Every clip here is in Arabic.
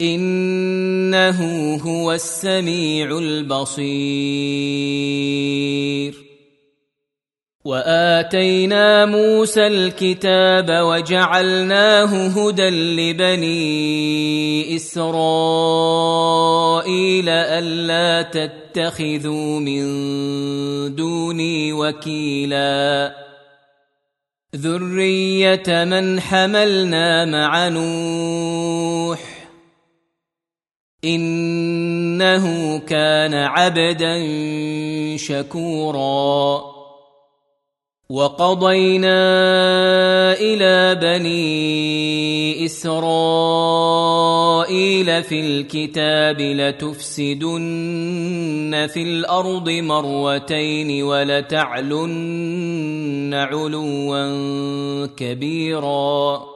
إنه هو السميع البصير. وآتينا موسى الكتاب وجعلناه هدى لبني إسرائيل ألا تتخذوا من دوني وكيلا. ذرية من حملنا مع نوح. إنه كان عبدا شكورا. وقضينا إلى بني إسرائيل في الكتاب لتفسدن في الأرض مرتين ولتعلن علوا كبيرا.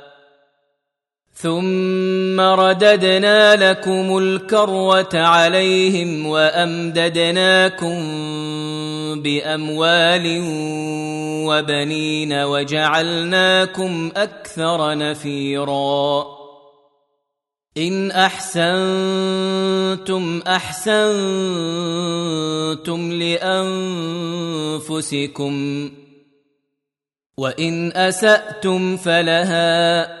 ثم رددنا لكم الكروه عليهم وامددناكم باموال وبنين وجعلناكم أكثر نفيرا ان احسنتم احسنتم لانفسكم وان اساتم فلها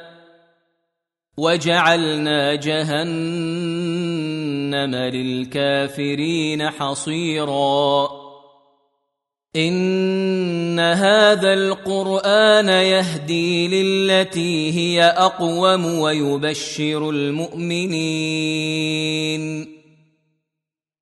وجعلنا جهنم للكافرين حصيرا. إن هذا القرآن يهدي للتي هي أقوم ويبشر المؤمنين.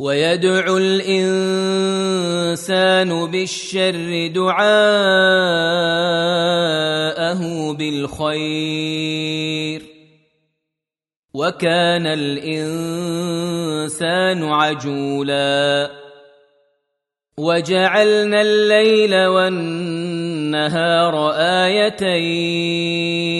ويدعو الإنسان بالشر دعاءه بالخير. وكان الإنسان عجولا. وجعلنا الليل والنهار آيتين.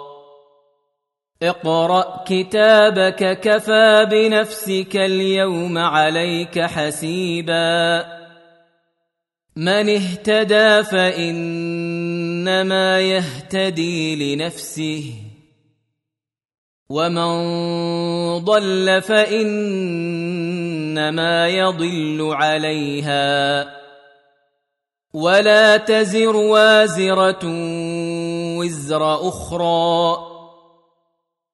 اقرأ كتابك كفى بنفسك اليوم عليك حسيبا. من اهتدى فإنما يهتدي لنفسه. ومن ضل فإنما يضل عليها. ولا تزر وازرة وزر أخرى.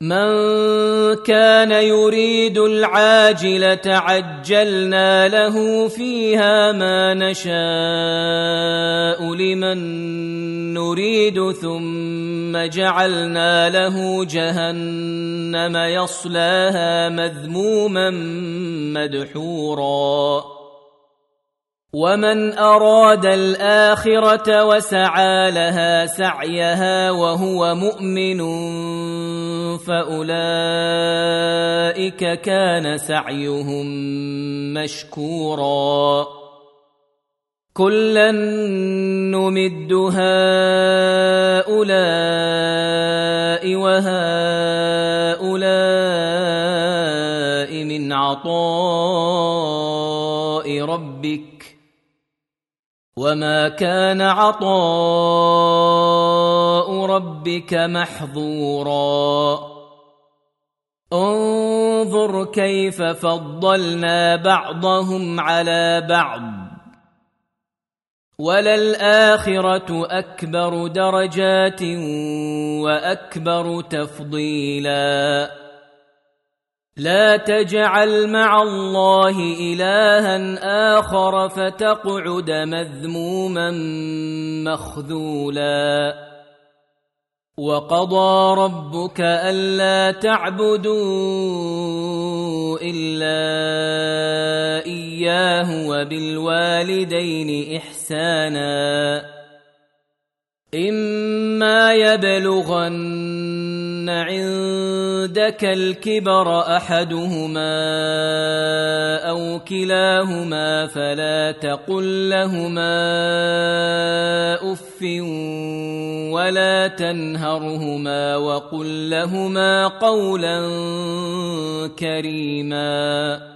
من كان يريد العاجله عجلنا له فيها ما نشاء لمن نريد ثم جعلنا له جهنم يصلاها مذموما مدحورا. ومن اراد الاخره وسعى لها سعيها وهو مؤمن فاولئك كان سعيهم مشكورا. كلا نمد هؤلاء وهؤلاء من عطاء ربك وما كان عطاء ربك محظورا. انظر كيف فضلنا بعضهم على بعض. وللآخرة أكبر درجات وأكبر تفضيلا. لا تجعل مع الله إلها آخر فتقعد مذموما مخذولا. وقضى ربك ألا تعبدوا إلا إياه وبالوالدين إحسانا. إما يبلغن عند عندك الكبر أحدهما أو كلاهما فلا تقل لهما أف ولا تنهرهما وقل لهما قولا كريما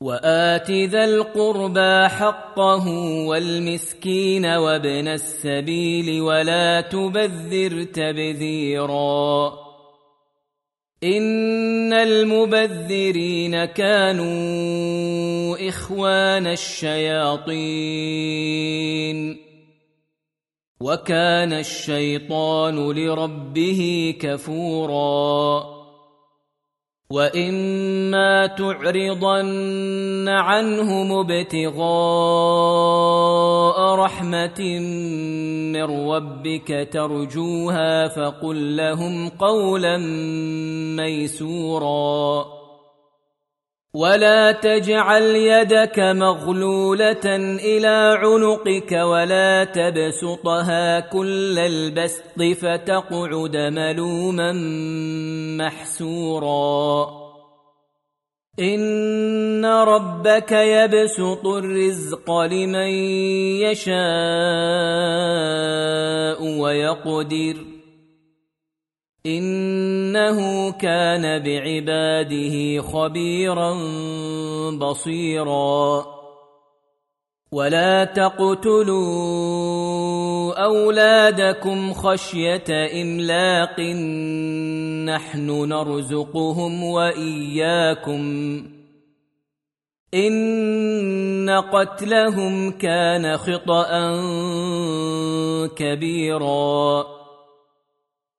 وآت ذا القربى حقه والمسكين وابن السبيل ولا تبذر تبذيرا. إن المبذرين كانوا إخوان الشياطين. وكان الشيطان لربه كفورا. واما تعرضن عنهم ابتغاء رحمه من ربك ترجوها فقل لهم قولا ميسورا ولا تجعل يدك مغلوله إلى عنقك ولا تبسطها كل البسط فتقعد ملوما محسورا ان ربك يبسط الرزق لمن يشاء ويقدر إنه كان بعباده خبيرا بصيرا. ولا تقتلوا أولادكم خشية إملاق. نحن نرزقهم وإياكم. إن قتلهم كان خطا كبيرا.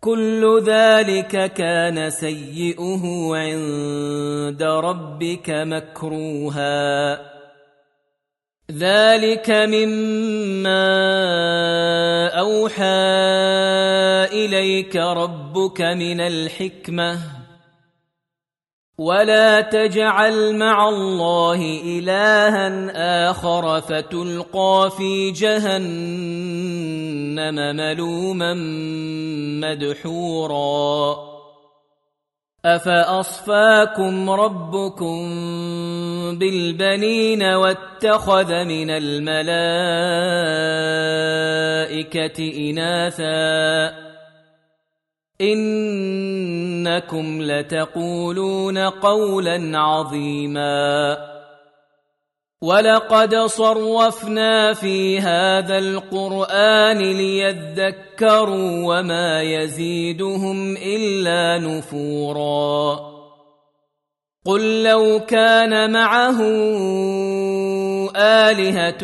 كل ذلك كان سيئه عند ربك مكروها. ذلك مما أوحى إليك ربك من الحكمة. ولا تجعل مع الله الها اخر فتلقى في جهنم ملوما مدحورا افاصفاكم ربكم بالبنين واتخذ من الملائكه اناثا إنكم لتقولون قولا عظيما. ولقد صرفنا في هذا القرآن ليذكروا وما يزيدهم إلا نفورا. قل لو كان معه آلهة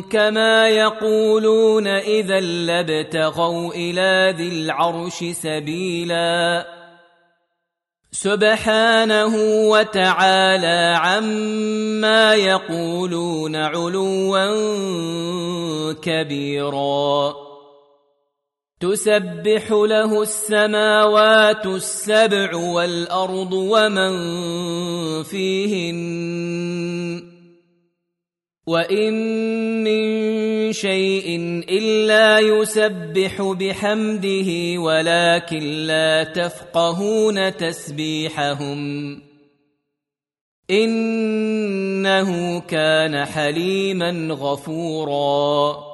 كما يقولون إذا لابتغوا إلى ذي العرش سبيلا. سبحانه وتعالى عما يقولون علوا كبيرا. تسبح له السماوات السبع والأرض ومن فيهن. وان من شيء الا يسبح بحمده ولكن لا تفقهون تسبيحهم انه كان حليما غفورا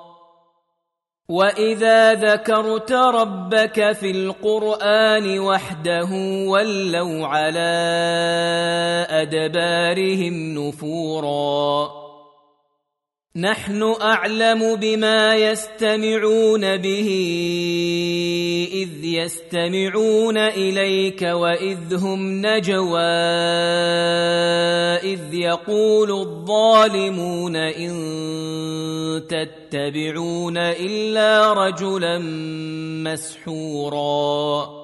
واذا ذكرت ربك في القران وحده ولوا على ادبارهم نفورا نحن أعلم بما يستمعون به إذ يستمعون إليك وإذ هم نجوى إذ يقول الظالمون إن تتبعون إلا رجلا مسحورا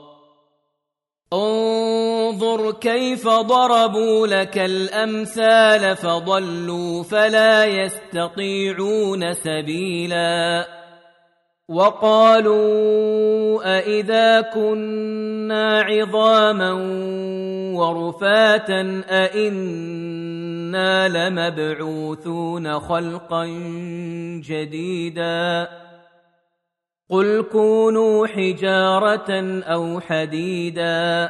انظر كيف ضربوا لك الأمثال فضلوا فلا يستطيعون سبيلا وقالوا أإذا كنا عظاما ورفاتا أإنا لمبعوثون خلقا جديدا قل كونوا حجاره أو حديدا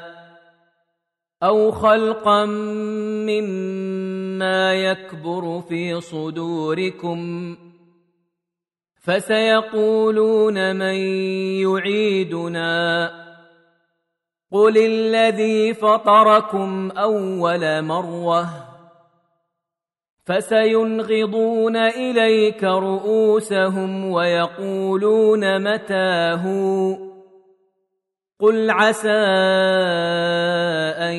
أو خلقا مما يكبر في صدوركم فسيقولون من يعيدنا قل الذي فطركم اول مره فسينغضون إليك رؤوسهم ويقولون متاه قل عسى أن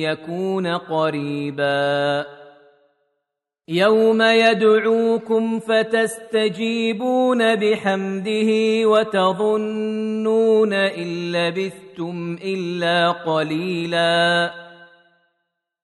يكون قريبا. يوم يدعوكم فتستجيبون بحمده وتظنون إن لبثتم إلا قليلا.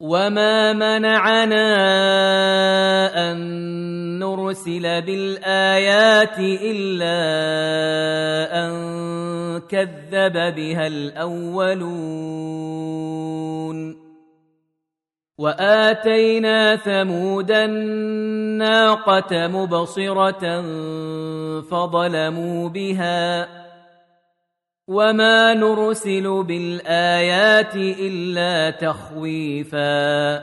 وما منعنا ان نرسل بالايات الا ان كذب بها الاولون واتينا ثمود الناقه مبصره فظلموا بها وما نرسل بالايات الا تخويفا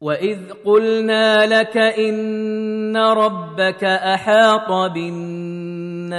واذ قلنا لك ان ربك احاط بالناس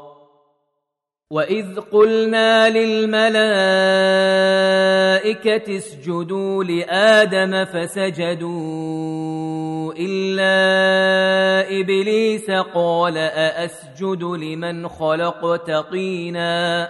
واذ قلنا للملائكه اسجدوا لادم فسجدوا الا ابليس قال ااسجد لمن خلقت طينا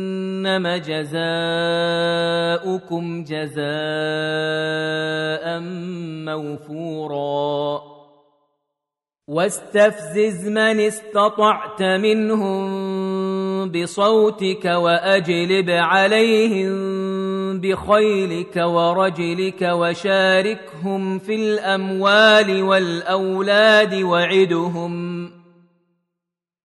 جزاؤكم جزاء موفورا. واستفزز من استطعت منهم بصوتك وأجلب عليهم بخيلك ورجلك وشاركهم في الأموال والأولاد وعدهم.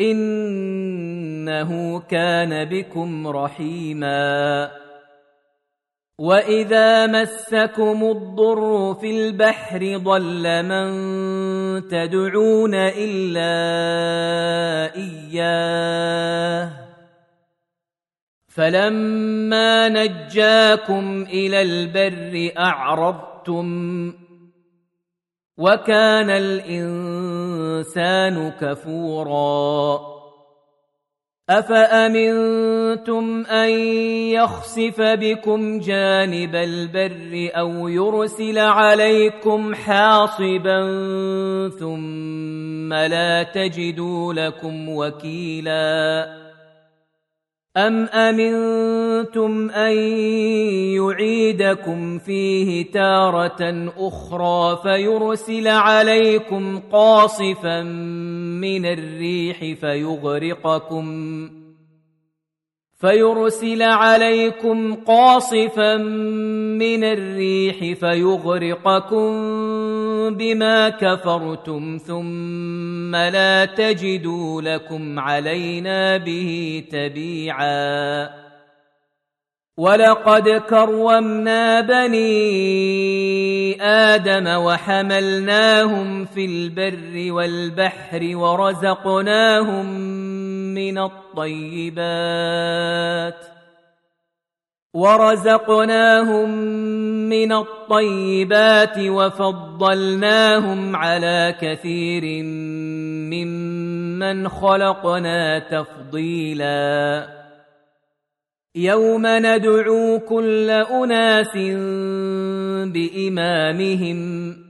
إنه كان بكم رحيما. وإذا مسكم الضر في البحر ضل من تدعون إلا إياه. فلما نجاكم إلى البر أعرضتم وكان الإنسان كفورا. أفأمنتم أن يخسف بكم جانب البر أو يرسل عليكم حاصبا ثم لا تجدوا لكم وكيلا؟ أم أمنتم أن يعيدكم فيه تارة أخرى فيرسل عليكم قاصفا من الريح فيغرقكم فيرسل عليكم قاصفا من الريح فيغرقكم بما كفرتم ثم لا تجدوا لكم علينا به تبيعا. ولقد كرمنا بني آدم وحملناهم في البر والبحر ورزقناهم من الطيبات. ورزقناهم من الطيبات وفضلناهم على كثير ممن خلقنا تفضيلا يوم ندعو كل اناس بامامهم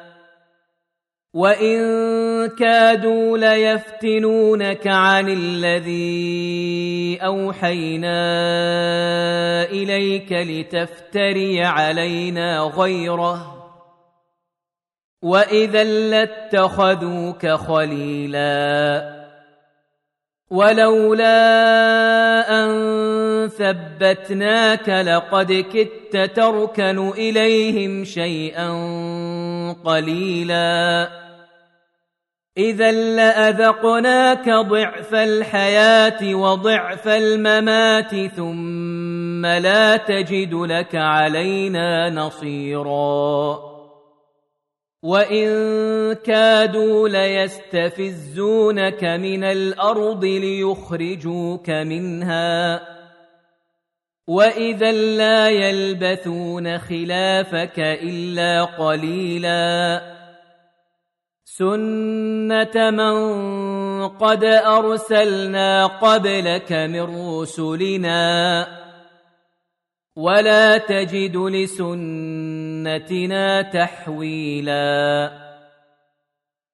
وان كادوا ليفتنونك عن الذي اوحينا اليك لتفتري علينا غيره واذا لاتخذوك خليلا ولولا ان ثبتناك لقد كدت تركن إليهم شيئا قليلا. إذا لأذقناك ضعف الحياة وضعف الممات ثم لا تجد لك علينا نصيرا. وإن كادوا ليستفزونك من الأرض ليخرجوك منها. واذا لا يلبثون خلافك الا قليلا سنه من قد ارسلنا قبلك من رسلنا ولا تجد لسنتنا تحويلا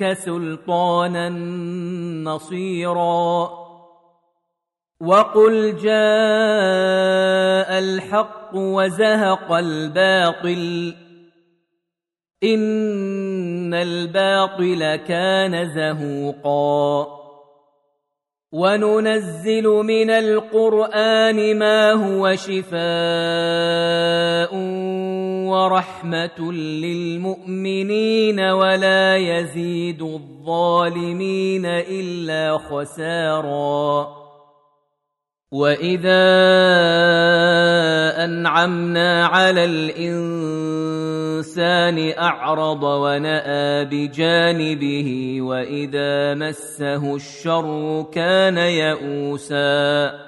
لدنك سلطانا نصيرا. وقل جاء الحق وزهق الباطل. إن الباطل كان زهوقا. وننزل من القرآن ما هو شفاء ورحمة للمؤمنين ولا يزيد الظالمين إلا خسارا. وإذا أنعمنا على الإنسان أعرض ونأى بجانبه وإذا مسه الشر كان يئوسا.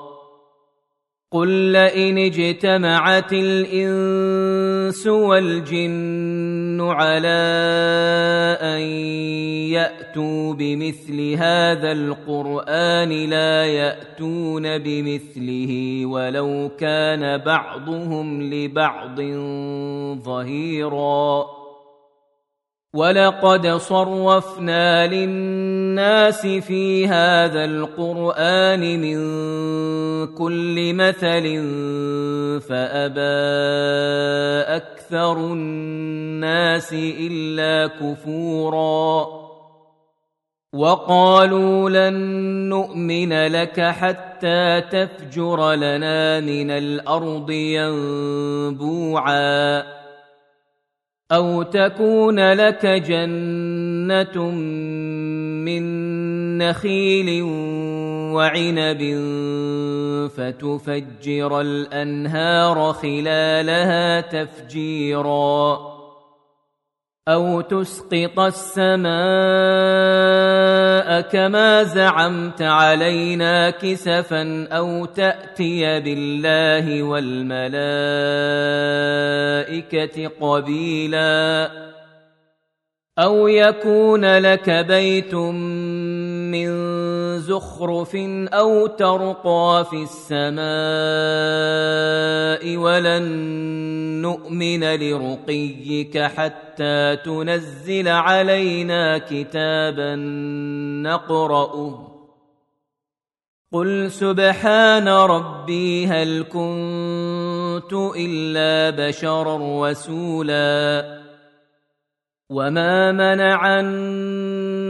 قل لئن اجتمعت الانس والجن على ان ياتوا بمثل هذا القران لا ياتون بمثله ولو كان بعضهم لبعض ظهيرا ولقد صرفنا للناس في هذا القران من كل مثل فأبى أكثر الناس إلا كفورا. وقالوا لن نؤمن لك حتى تفجر لنا من الأرض ينبوعا. أو تكون لك جنة من نخيل وعنب فتفجر الأنهار خلالها تفجيرا أو تسقط السماء كما زعمت علينا كسفا أو تأتي بالله والملائكة قبيلا أو يكون لك بيت من زخرف أو ترقى في السماء ولن نؤمن لرقيك حتى تنزل علينا كتابا نقرأه. قل سبحان ربي هل كنت إلا بشرا رسولا. وما منع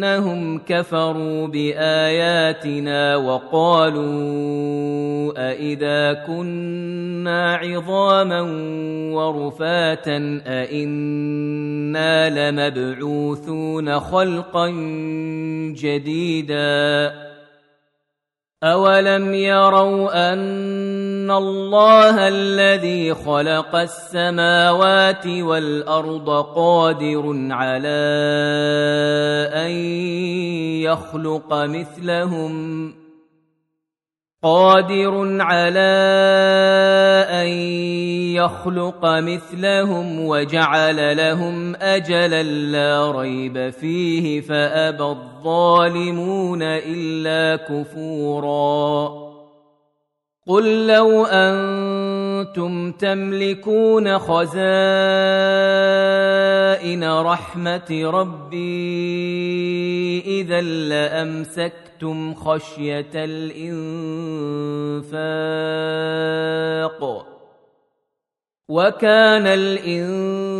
بانهم كفروا باياتنا وقالوا أإذا كنا عظاما ورفاتا أإنا لمبعوثون خلقا جديدا أولم يروا أن الله الذي خلق السماوات والأرض قادر على أن يخلق مثلهم ۖ قادر على أن يخلق مثلهم وجعل لهم أجلا لا ريب فيه فأبى الظالمون إلا كفورا. قل لو أنتم تملكون خزائن رحمة ربي إذا لأمسكتم خفتم خشيه الانفاق وكان الانسان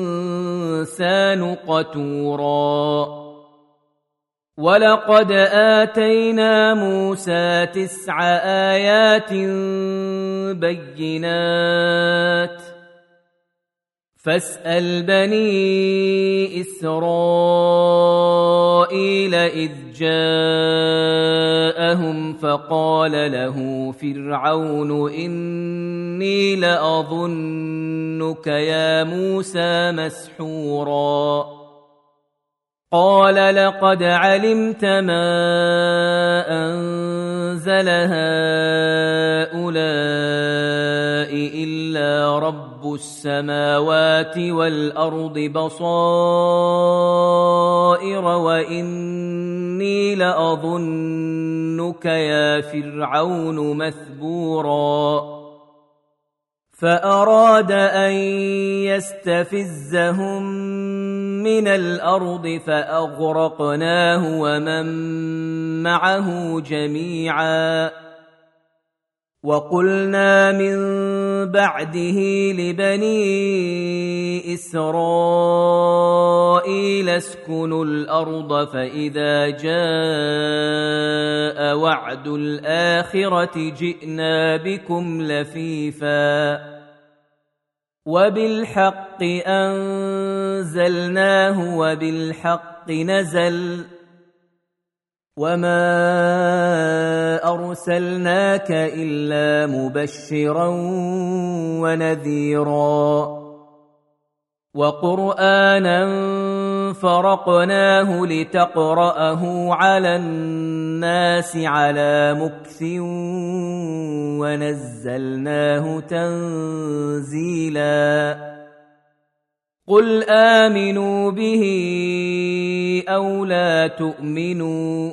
قتورا ولقد اتينا موسى تسع ايات بينات فاسأل بني إسرائيل إذ جاءهم فقال له فرعون إني لأظنك يا موسى مسحورا. قال لقد علمت ما أنزل هؤلاء إلا رب السماوات والارض بصائر واني لاظنك يا فرعون مثبورا فاراد ان يستفزهم من الأرض فاغرقناه ومن معه جميعا وقلنا من بعده لبني إسرائيل اسكنوا الأرض فإذا جاء وعد الآخرة جئنا بكم لفيفا وبالحق أنزلناه وبالحق نزل وما ارسلناك الا مبشرا ونذيرا وقرانا فرقناه لتقراه على الناس على مكث ونزلناه تنزيلا قل امنوا به أو لا تؤمنوا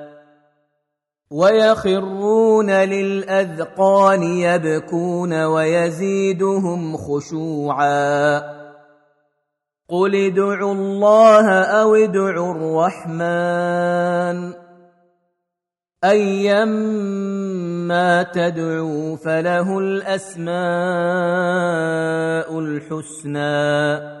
ويخرون للأذقان يبكون ويزيدهم خشوعا. قل ادعوا الله أو ادعوا الرحمن. ايما تدعوا فله الأسماء الحسنى.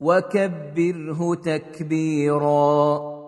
وكبره تكبيرا